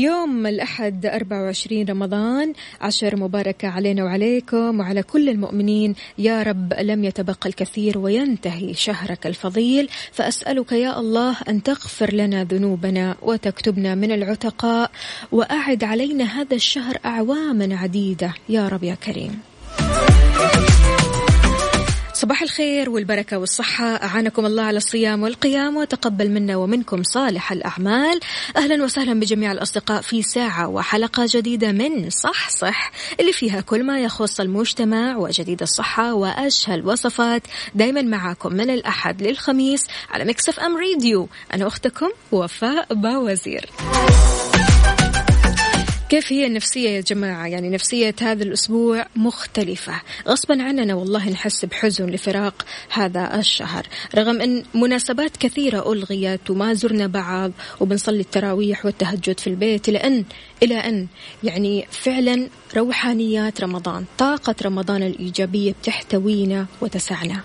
اليوم الأحد 24 رمضان عشر مباركة علينا وعليكم وعلى كل المؤمنين. يا رب لم يتبقى الكثير وينتهي شهرك الفضيل. فأسألك يا الله أن تغفر لنا ذنوبنا وتكتبنا من العتقاء وأعد علينا هذا الشهر أعواما عديدة. يا رب يا كريم. صباح الخير والبركة والصحة. أعانكم الله على الصيام والقيام وتقبل منا ومنكم صالح الأعمال. أهلا وسهلا بجميع الأصدقاء في ساعة وحلقة جديدة من صحصح اللي فيها كل ما يخص المجتمع وجديد الصحة وأشهى الوصفات دايما معاكم من الأحد للخميس على Mix FM Radio أنا أختكم وفاء باوزير. كيف هي النفسية يا جماعة؟ يعني نفسية هذا الأسبوع مختلفة. غصبا عننا والله نحس بحزن لفراق هذا الشهر. رغم أن مناسبات كثيرة ألغيت وما زرنا بعض وبنصلي التراويح والتهجد في البيت لأن إلى أن يعني فعلا روحانيات رمضان طاقة رمضان الإيجابية بتحتوينا وتسعنا.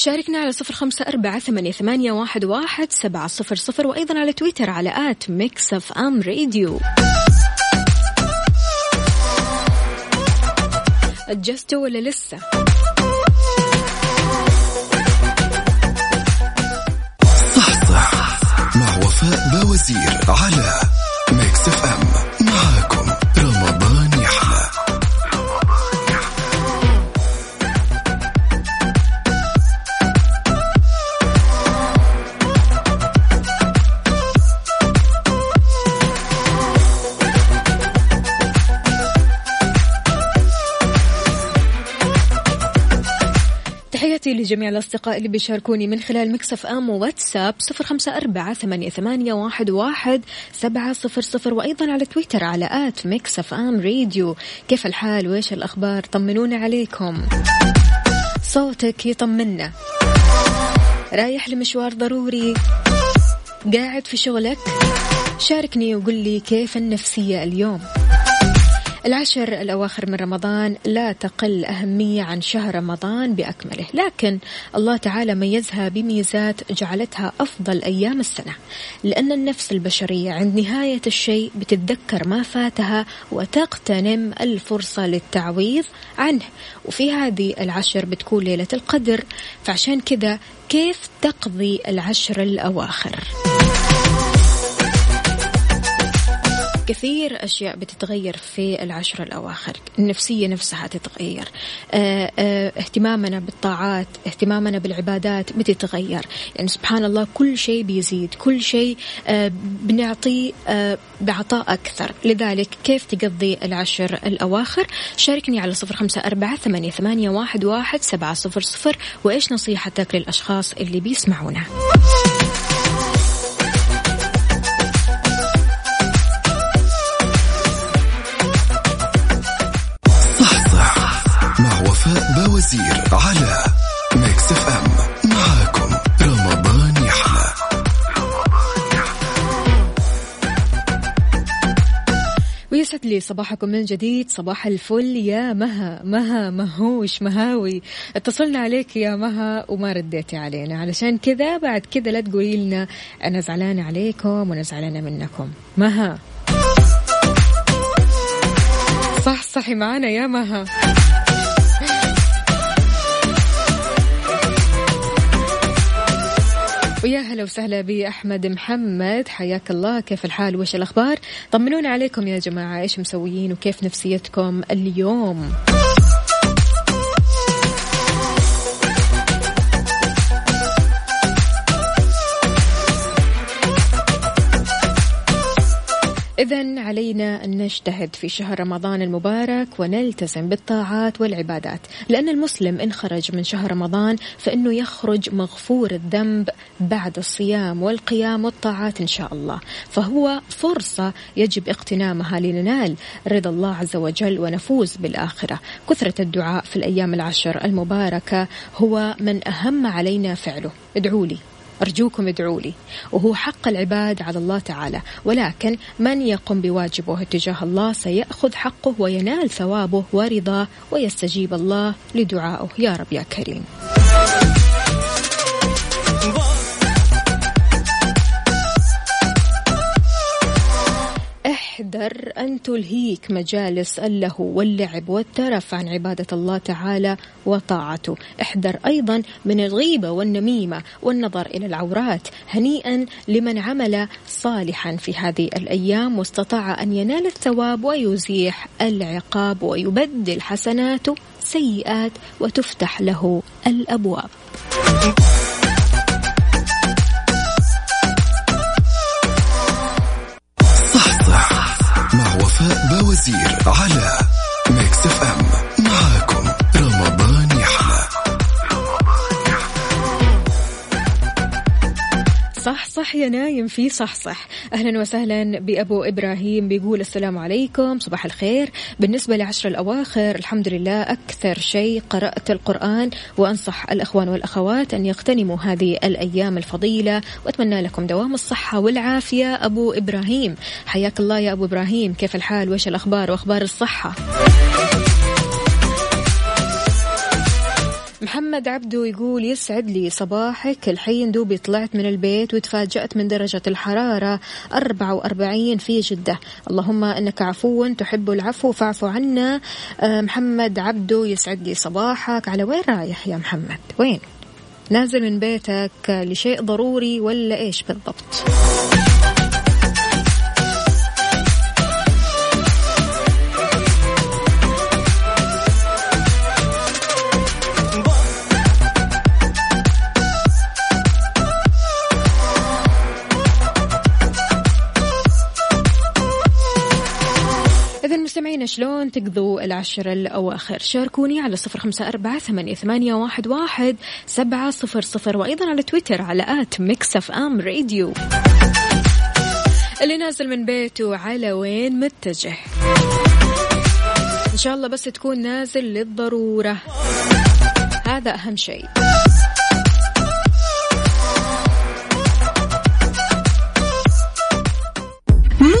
شاركنا على صفر خمسة أربعة ثمانية, واحد, واحد سبعة صفر صفر وأيضا على تويتر على at Mix FM Radio. أجزتوا ولا لسه؟ صح صح. مع وفاء باوزير على ميكس أف أم. لجميع الأصدقاء اللي بيشاركوني من خلال Mix FM واتساب صفر خمسة أربعة ثمانية, واحد سبعة صفر صفر وأيضا على تويتر على at Mix FM Radio. كيف الحال؟ وإيش الأخبار؟ طمنونا عليكم. صوتكم يطمنا. رايح لمشوار ضروري. قاعد في شغلك؟ شاركني وقل لي كيف النفسية اليوم. العشر الأواخر من رمضان لا تقل أهمية عن شهر رمضان بأكمله. لكن الله تعالى ميزها بميزات جعلتها أفضل أيام السنة لأن النفس البشرية عند نهاية الشيء بتتذكر ما فاتها وتغتنم الفرصة للتعويض عنه. وفي هذه العشر بتكون ليلة القدر فعشان كذا كيف تقضي العشر الأواخر؟ كثير أشياء بتتغير في العشر الأواخر. النفسية نفسها تتغير. آه آه اهتمامنا بالطاعات اهتمامنا بالعبادات بتتغير. يعني سبحان الله كل شيء بيزيد كل شيء آه بنعطيه بعطاء أكثر. لذلك كيف تقضي العشر الأواخر؟ شاركني على صفر خمسة أربعة ثمانية, ثمانية واحد, واحد سبعة صفر صفر. وإيش نصيحتك للأشخاص اللي بيسمعونا؟ باوزير على Mix FM معاكم رمضان يحلى ويسعد لي صباحكم من جديد. صباح الفل يا مها مها مهوش مهاوي. اتصلنا عليك يا مها وما رديتي علينا. علشان كذا بعد كذا لا تقولي لنا أنا زعلانه عليكم وأنا زعلانة منكم. مها. صح صحي معانا يا مها. ويا هلا وسهلا بي احمد محمد. حياك الله. كيف الحال؟ وش الأخبار؟ طمنونا عليكم يا جماعة. إيش مسويين وكيف نفسيتكم اليوم؟ إذا علينا أن نجتهد في شهر رمضان المبارك ونلتزم بالطاعات والعبادات. لأن المسلم إن خرج من شهر رمضان فإنه يخرج مغفور الذنب بعد الصيام والقيام والطاعات إن شاء الله. فهو فرصة يجب اغتنامها لننال رضا الله عز وجل ونفوز بالآخرة. كثرة الدعاء في الأيام العشر المباركة هو من أهم علينا فعله. ادعوا لي. أرجوكم ادعوا لي. وهو حق العباد على الله تعالى. ولكن من يقوم بواجبه تجاه الله سيأخذ حقه وينال ثوابه ورضاه ويستجيب الله لدعائه يا رب يا كريم. احذر أن تلهيك مجالس اللهو واللعب والترف عن عبادة الله تعالى وطاعته. احذر أيضا من الغيبة والنميمة والنظر إلى العورات هنيئا لمن عمل صالحا في هذه الأيام واستطاع أن ينال الثواب ويزيح العقاب ويبدل حسناته سيئات وتفتح له الأبواب. وفاء باوزير على Mix FM. اصحى يا نايم في صحصح أهلا وسهلا بأبو إبراهيم بيقول السلام عليكم صباح الخير. بالنسبة لعشر الأواخر الحمد لله أكثر شيء قرأت القرآن وأنصح الأخوان والأخوات أن يغتنموا هذه الأيام الفضيلة وأتمنى لكم دوام الصحة والعافية. أبو إبراهيم حياك الله يا أبو إبراهيم. كيف الحال؟ وإيش الأخبار وأخبار الصحة؟ محمد عبدو يقول يسعد لي صباحك. الحين دوبي طلعت من البيت وتفاجأت من درجة الحرارة 44 في جدة. اللهم إنك عفو تحب العفو فاعف عنا. آه، محمد عبدو يسعد لي صباحك. على وين رايح يا محمد؟ وين؟ نازل من بيتك لشيء ضروري ولا إيش بالضبط؟ مستمعين شلون تقضوا العشر الأواخر؟ شاركوني على صفر خمسة أربعة ثمانية, واحد, واحد سبعة صفر صفر وأيضا على تويتر على at Mix FM Radio. اللي نازل من بيته على وين متجه؟ إن شاء الله بس تكون نازل للضرورة. هذا أهم شيء.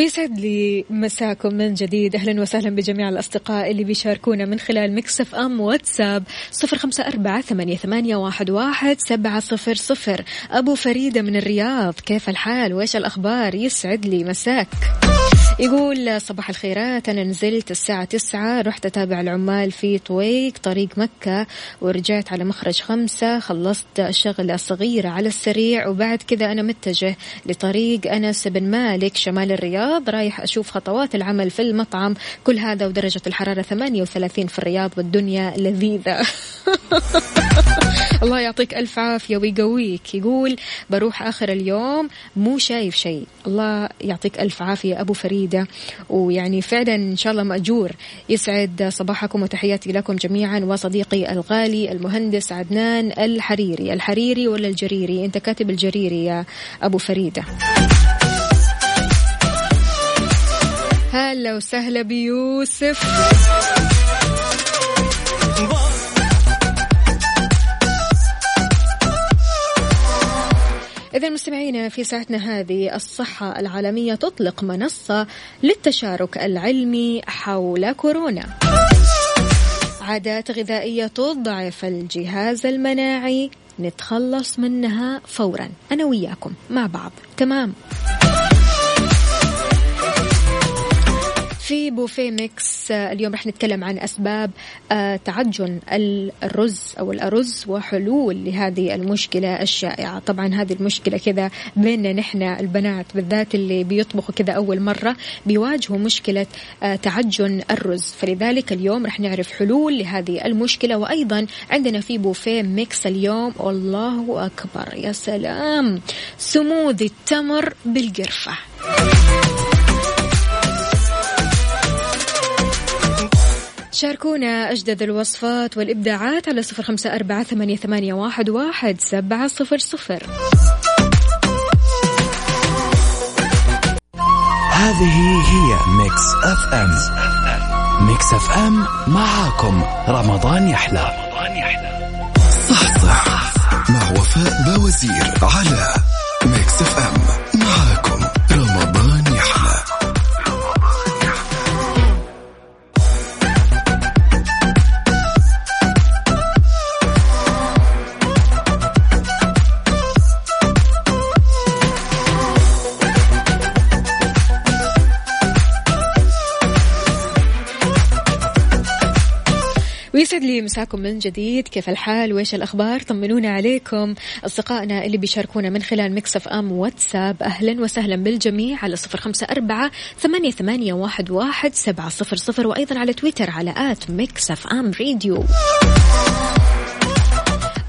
ويسعد لي مساكم من جديد. أهلا وسهلا بجميع الأصدقاء اللي بيشاركونا من خلال مكسف أم واتساب. صفر خمسة أربعة ثمانية, ثمانية واحد, واحد سبعة صفر صفر. أبو فريدة من الرياض كيف الحال؟ وإيش الأخبار؟ يسعد لي مساك. يقول صباح الخيرات أنا نزلت الساعة تسعة رحت أتابع العمال في طويق طريق مكة ورجعت على مخرج خمسة خلصت شغلة صغيرة على السريع وبعد كذا أنا متجه لطريق أنس بن مالك شمال الرياض رايح أشوف خطوات العمل في المطعم كل هذا ودرجة الحرارة 38 في الرياض والدنيا لذيذة. الله يعطيك ألف عافية. ويقويك يقول بروح آخر اليوم مو شايف شيء. الله يعطيك ألف عافية أبو فريدة. ويعني فعلا إن شاء الله مأجور. يسعد صباحكم وتحياتي لكم جميعا. وصديقي الغالي المهندس عدنان الحريري. الحريري ولا الجريري؟ أنت كاتب الجريري يا أبو فريدة. هلا وسهلا بيوسف. إذا مستمعينا في ساعتنا هذه الصحة العالمية تطلق منصة للتشارك العلمي حول كورونا. عادات غذائية تضعف الجهاز المناعي. نتخلص منها فورا. أنا وياكم مع بعض. تمام؟ في بوفيه Mix. آه، اليوم رح نتكلم عن أسباب آه، تعجن الرز أو الأرز وحلول لهذه المشكلة الشائعة. طبعا هذه المشكلة كذا بيننا نحن البنات بالذات اللي بيطبخوا كذا أول مرة بيواجهوا مشكلة آه، تعجن الرز. فلذلك اليوم رح نعرف حلول لهذه المشكلة. وأيضا عندنا في بوفيه Mix اليوم. والله أكبر يا سلام. سموذي التمر بالقرفة. شاركونا أجدد الوصفات والإبداعات على صفر خمسة أربعة ثمانية, واحد, واحد سبعة صفر صفر. هذه هي Mix FM Mix FM معاكم رمضان يحلى. صحصح مع وفاء باوزير على Mix FM معاكم. يسعد لي مساكم من جديد. كيف الحال؟ وإيش الأخبار؟ طمنونا عليكم. أصدقائنا اللي بيشاركونا من خلال Mix FM واتساب أهلا وسهلا بالجميع على صفر خمسة أربعة ثمانية, ثمانية واحد, واحد سبعة صفر صفر وأيضا على تويتر على at Mix FM Radio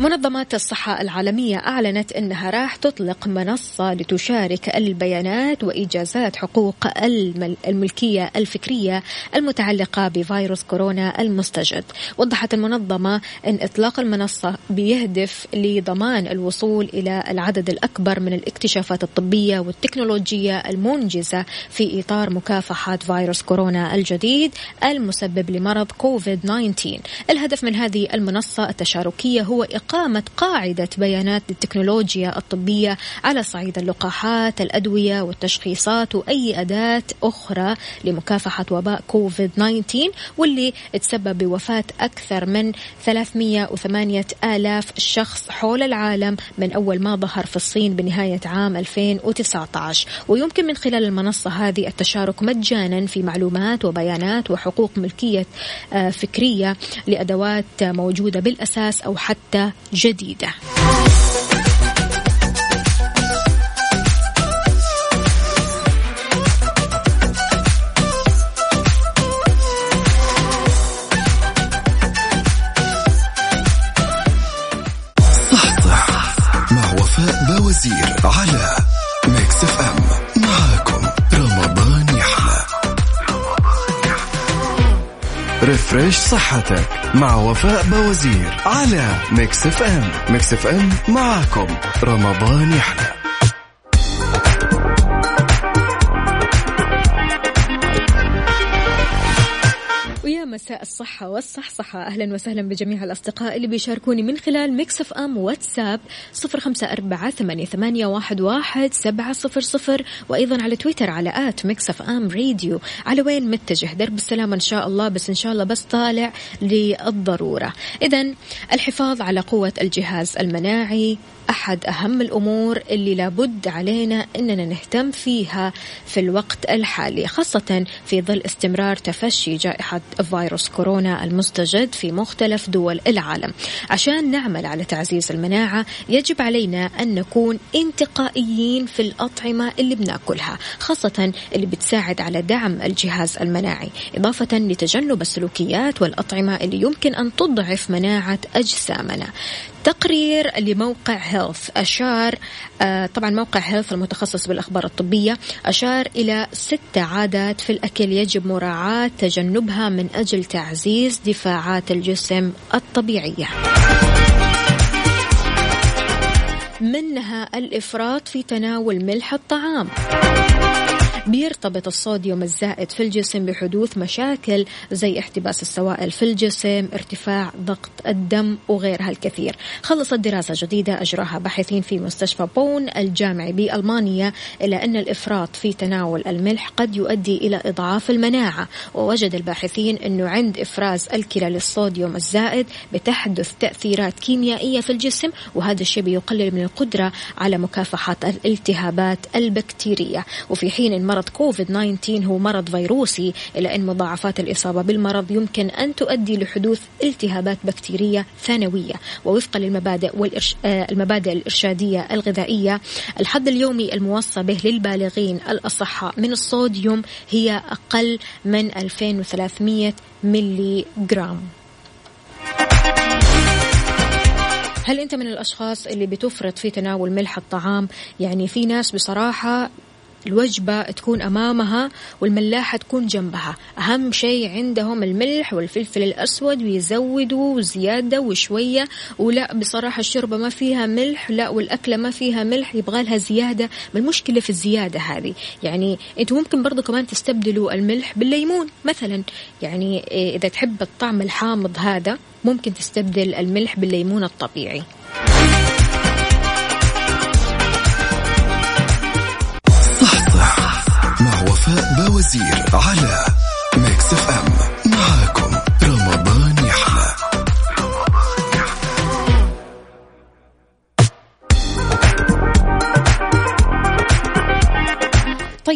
منظمات الصحة العالمية أعلنت أنها راح تطلق منصة لتشارك البيانات وإجازات حقوق الملكية الفكرية المتعلقة بفيروس كورونا المستجد. وضحت المنظمة أن إطلاق المنصة بيهدف لضمان الوصول إلى العدد الأكبر من الاكتشافات الطبية والتكنولوجية المنجزة في إطار مكافحة فيروس كورونا الجديد المسبب لمرض كوفيد 19 الهدف من هذه المنصة التشاركية هو إقامة قاعدة بيانات للتكنولوجيا الطبية على صعيد اللقاحات الأدوية والتشخيصات وأي أداة أخرى لمكافحة وباء كوفيد 19 واللي تسبب بوفاة أكثر من 308 آلاف شخص حول العالم من أول ما ظهر في الصين بنهاية عام 2019 ويمكن من خلال المنصة هذه التشارك مجانا في معلومات وبيانات وحقوق ملكية آه، فكرية لأدوات موجودة بالأساس أو حتى جديدة. refresh صحتك مع وفاء باوزير على Mix FM. Mix FM معاكم. رمضان يحلى. الصحة والصحصحة. أهلا وسهلا بجميع الأصدقاء اللي بيشاركوني من خلال Mix FM واتساب صفر خمسة أربعة ثمانية, واحد, سبعة صفر صفر. وأيضا على تويتر على at Mix FM Radio على وين متجه؟ درب السلامة إن شاء الله بس إن شاء الله بس طالع للضرورة. إذا الحفاظ على قوة الجهاز المناعي. أحد أهم الأمور اللي لابد علينا أننا نهتم فيها في الوقت الحالي خاصة في ظل استمرار تفشي جائحة فيروس كورونا المستجد في مختلف دول العالم. عشان نعمل على تعزيز المناعة يجب علينا أن نكون انتقائيين في الأطعمة اللي بناكلها خاصة اللي بتساعد على دعم الجهاز المناعي إضافة لتجنب السلوكيات والأطعمة اللي يمكن أن تضعف مناعة أجسامنا. تقرير لموقع هيلث أشار آه، طبعا موقع هيلث المتخصص بالأخبار الطبية أشار إلى ست عادات في الأكل يجب مراعاة تجنبها من أجل تعزيز دفاعات الجسم الطبيعية. منها الإفراط في تناول ملح الطعام. بيرتبط الصوديوم الزائد في الجسم بحدوث مشاكل زي احتباس السوائل في الجسم ارتفاع ضغط الدم وغيرها الكثير. خلصت دراسة جديدة أجراها باحثين في مستشفى بون الجامعي بألمانيا إلى أن الإفراط في تناول الملح قد يؤدي إلى إضعاف المناعة. ووجد الباحثين أنه عند إفراز الكلى للصوديوم الزائد بتحدث تأثيرات كيميائية في الجسم وهذا الشيء بيقلل من القدرة على مكافحة الالتهابات البكتيرية. وفي حين المرض كوفيد 19 هو مرض فيروسي. إلى أن مضاعفات الإصابة بالمرض يمكن أن تؤدي لحدوث التهابات بكتيرية ثانوية. ووفقا للمبادئ والإرش... آه، المبادئ الإرشادية الغذائية الحد اليومي الموصى به للبالغين الأصحاء من الصوديوم هي أقل من 2300 ملي جرام هل أنت من الأشخاص اللي بتفرط في تناول ملح الطعام؟ يعني في ناس بصراحة الوجبة تكون أمامها والملاحة تكون جنبها. أهم شيء عندهم الملح والفلفل الأسود ويزودوا زيادة وشوية. ولا بصراحة الشوربة ما فيها ملح لا والأكلة ما فيها ملح يبغى لها زيادة. ما المشكلة في الزيادة هذه؟ يعني أنتم ممكن برضو كمان تستبدلوا الملح بالليمون مثلا. يعني إذا تحب الطعم الحامض هذا ممكن تستبدل الملح بالليمون الطبيعي. وفاء باوزير على Mix FM.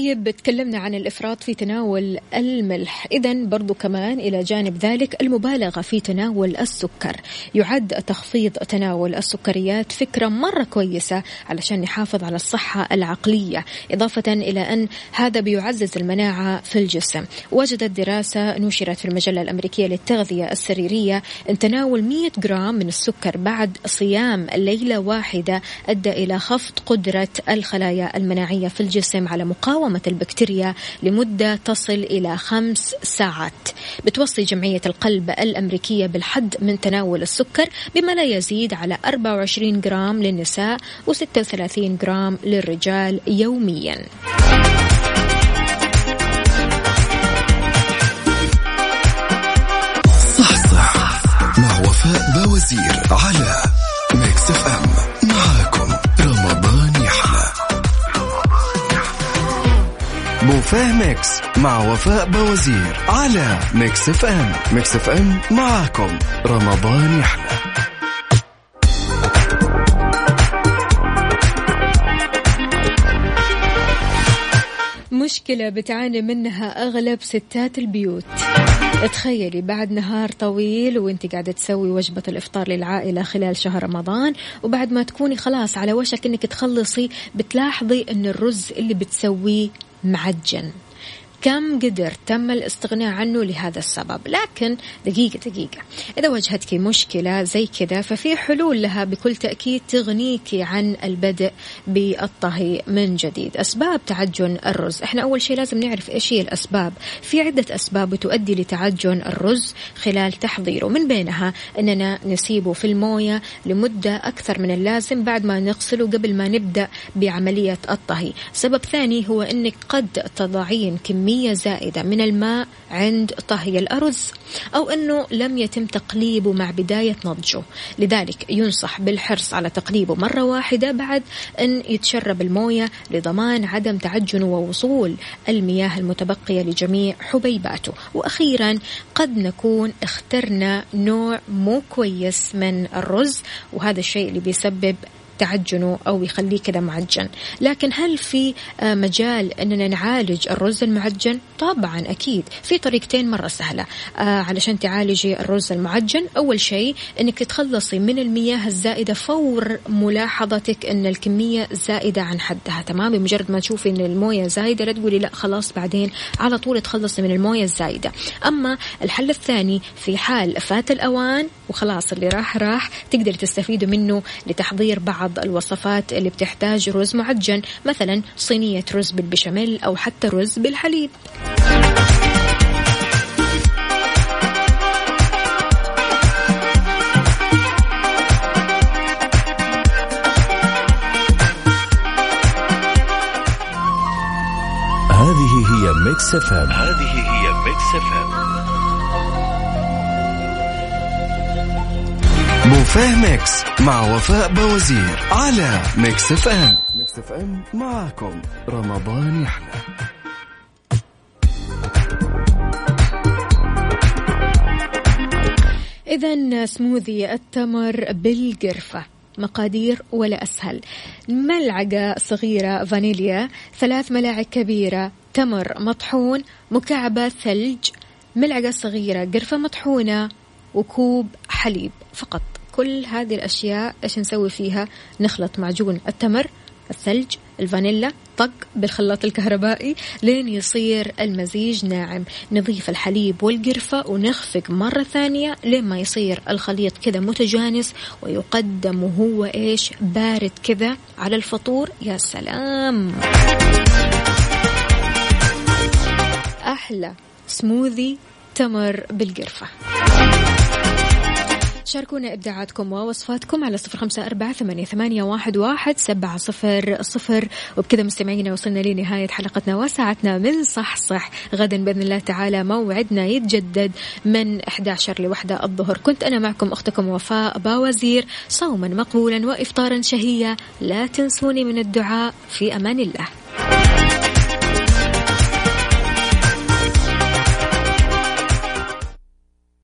طيب تكلمنا عن الإفراط في تناول الملح. إذا برضو كمان إلى جانب ذلك المبالغة في تناول السكر. يعد تخفيض تناول السكريات فكرة مرة كويسة علشان نحافظ على الصحة العقلية إضافة إلى أن هذا بيعزز المناعة في الجسم. وجدت دراسة نشرت في المجلة الأمريكية للتغذية السريرية أن تناول 100 جرام من السكر بعد صيام ليلة واحدة أدى إلى خفض قدرة الخلايا المناعية في الجسم على مقاومة مقاومة البكتيريا لمدة تصل إلى خمس ساعات. بتوصي جمعية القلب الأمريكية بالحد من تناول السكر بما لا يزيد على 24 جرام للنساء و36 جرام للرجال يومياً. صح صح. مع وفاء باوزير بوفيه Mix مع وفاء باوزير على Mix FM. Mix FM معاكم. رمضان يحلى. مشكلة بتعاني منها أغلب ستات البيوت. تخيلي بعد نهار طويل وانت قاعدة تسوي وجبة الإفطار للعائلة خلال شهر رمضان وبعد ما تكوني خلاص على وشك إنك تخلصي بتلاحظي إن الرز اللي بتسويه معجن. كم قدر تم الاستغناء عنه لهذا السبب؟ لكن دقيقة دقيقة. إذا واجهتك مشكلة زي كذا ففي حلول لها بكل تأكيد تغنيك عن البدء بالطهي من جديد. أسباب تعجن الرز. إحنا أول شيء لازم نعرف إيش هي الأسباب. في عدة أسباب تؤدي لتعجن الرز خلال تحضيره. من بينها أننا نسيبه في الموية لمدة أكثر من اللازم بعد ما نغسله قبل ما نبدأ بعملية الطهي. سبب ثاني هو أنك قد تضعين كمية كمية زائدة من الماء عند طهي الأرز أو أنه لم يتم تقليبه مع بداية نضجه. لذلك ينصح بالحرص على تقليبه مرة واحدة بعد أن يتشرب الموية لضمان عدم تعجنه ووصول المياه المتبقية لجميع حبيباته. وأخيرا قد نكون اخترنا نوع مو كويس من الرز وهذا الشيء اللي بيسبب تعجنه أو يخليه كذا معجن. لكن هل في آه، مجال أننا نعالج الرز المعجن؟ طبعا أكيد. في طريقتين مرة سهلة. آه، علشان تعالجي الرز المعجن أول شيء أنك تتخلصي من المياه الزائدة فور ملاحظتك أن الكمية زائدة عن حدها. تمام؟ بمجرد ما تشوفي أن الموية زايدة لا تقولي لا خلاص بعدين على طول تخلصي من الموية الزايدة. أما الحل الثاني في حال فات الأوان وخلاص اللي راح راح تقدر تستفيدوا منه لتحضير بعض بعض الوصفات اللي بتحتاج رز معجن مثلا صينية رز بالبشاميل أو حتى رز بالحليب. هذه هي Mix هذه هي Mix F بوفيه Mix مع وفاء باوزير على Mix FM. Mix FM معاكم رمضان يحلى. إذا سموذي التمر بالقرفة مقادير ولا أسهل. ملعقة صغيرة فانيليا ثلاث ملاعق كبيرة تمر مطحون مكعبة ثلج. ملعقة صغيرة قرفة مطحونة. وكوب حليب فقط. كل هذه الأشياء إيش نسوي فيها؟ نخلط معجون التمر الثلج الفانيلا طق بالخلاط الكهربائي لين يصير المزيج ناعم. نضيف الحليب والقرفة ونخفق مرة ثانية لين ما يصير الخليط كذا متجانس ويقدم وهو إيش؟ بارد كذا على الفطور. يا سلام! أحلى سموذي تمر بالقرفة. شاركونا إبداعاتكم ووصفاتكم على صفر خمسة أربعة ثمانية, واحد, واحد سبعة صفر صفر. وبكذا مستمعينا وصلنا لنهاية حلقتنا وساعتنا من صح صح. غدا بإذن الله تعالى موعدنا يتجدد من 11 لوحدة الظهر. كنت أنا معكم أختكم وفاء باوزير صوما مقبولا وإفطارا شهيا. لا تنسوني من الدعاء. في أمان الله.